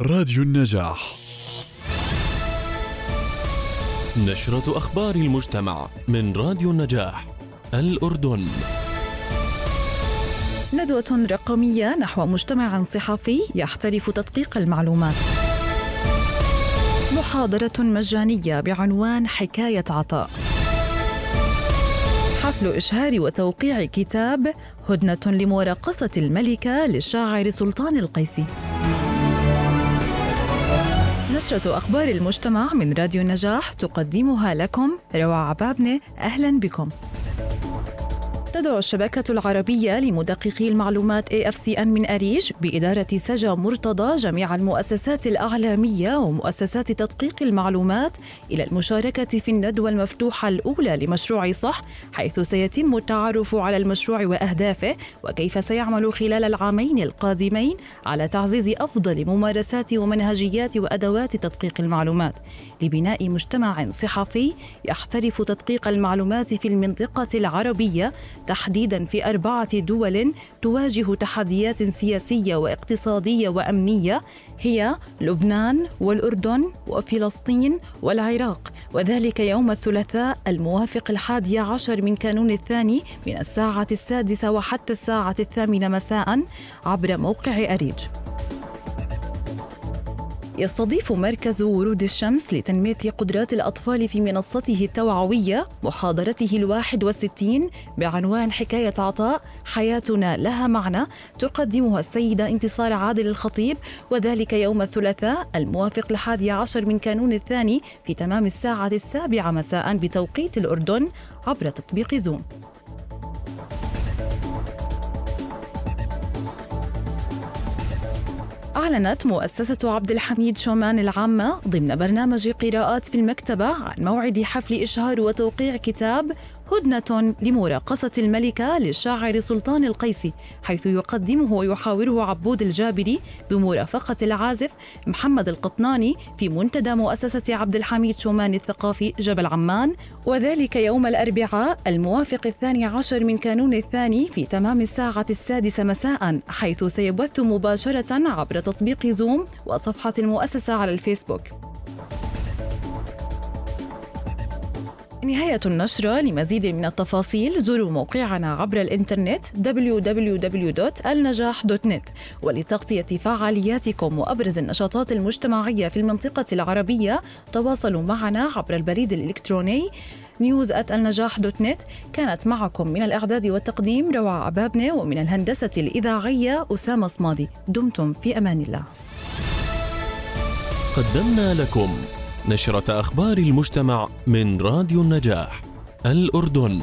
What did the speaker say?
راديو النجاح نشرة أخبار المجتمع من راديو النجاح الأردن ندوة رقمية نحو مجتمع صحفي يحترف تدقيق المعلومات. محاضرة مجانية بعنوان حكاية عطاء. حفل إشهار وتوقيع كتاب هدنة لمرقصة الملكة للشاعر سلطان القيسي. نشرة أخبار المجتمع من راديو النجاح تقدمها لكم روى عبابنة أهلا بكم. تدعو الشبكة العربية لمدققي المعلومات AFCN من أريج بإدارة سجا مرتضى جميع المؤسسات الأعلامية ومؤسسات تدقيق المعلومات إلى المشاركة في الندوة المفتوحة الأولى لمشروع صح حيث سيتم التعرف على المشروع وأهدافه وكيف سيعمل خلال العامين القادمين على تعزيز أفضل ممارسات ومنهجيات وأدوات تدقيق المعلومات. لبناء مجتمع صحفي يحترف تدقيق المعلومات في المنطقة العربية تحديدا في أربعة دول تواجه تحديات سياسية واقتصادية وأمنية هي لبنان والأردن وفلسطين والعراق. وذلك يوم الثلاثاء الموافق الحادي عشر من كانون الثاني من الساعة السادسة وحتى الساعة الثامنة مساء عبر موقع أريج. يستضيف مركز ورود الشمس لتنمية قدرات الأطفال في منصته التوعوية محاضرته الواحد والستين بعنوان حكاية عطاء حياتنا لها معنى تقدمها السيدة انتصار عادل الخطيب وذلك يوم الثلاثاء الموافق الحادي عشر من كانون الثاني في تمام الساعة السابعة مساء بتوقيت الأردن عبر تطبيق زوم. أعلنت مؤسسة عبد الحميد شومان العامة ضمن برنامج قراءات في المكتبة عن موعد حفل إشهار وتوقيع كتاب هدنة لمراقصة الملكة للشاعر سلطان القيسي حيث يقدمه ويحاوره عبود الجابري بمرافقة العازف محمد القطناني في منتدى مؤسسة عبد الحميد شومان الثقافي جبل عمان وذلك يوم الأربعاء الموافق الثاني عشر من كانون الثاني في تمام الساعة السادسة مساء حيث سيبث مباشرة عبر تطبيق زوم وصفحة المؤسسة على الفيسبوك. نهاية النشرة لمزيد من التفاصيل زوروا موقعنا عبر الإنترنت www.النجاح.net ولتغطية فعالياتكم وأبرز النشاطات المجتمعية في المنطقة العربية. تواصلوا معنا عبر البريد الإلكتروني نيوز النجاح دوت نت. كانت معكم من الإعداد والتقديم روى عبابنة ومن الهندسة الإذاعية أسامة صمادي. دمتم في أمان الله. قدمنا لكم نشرة أخبار المجتمع من راديو النجاح الأردن.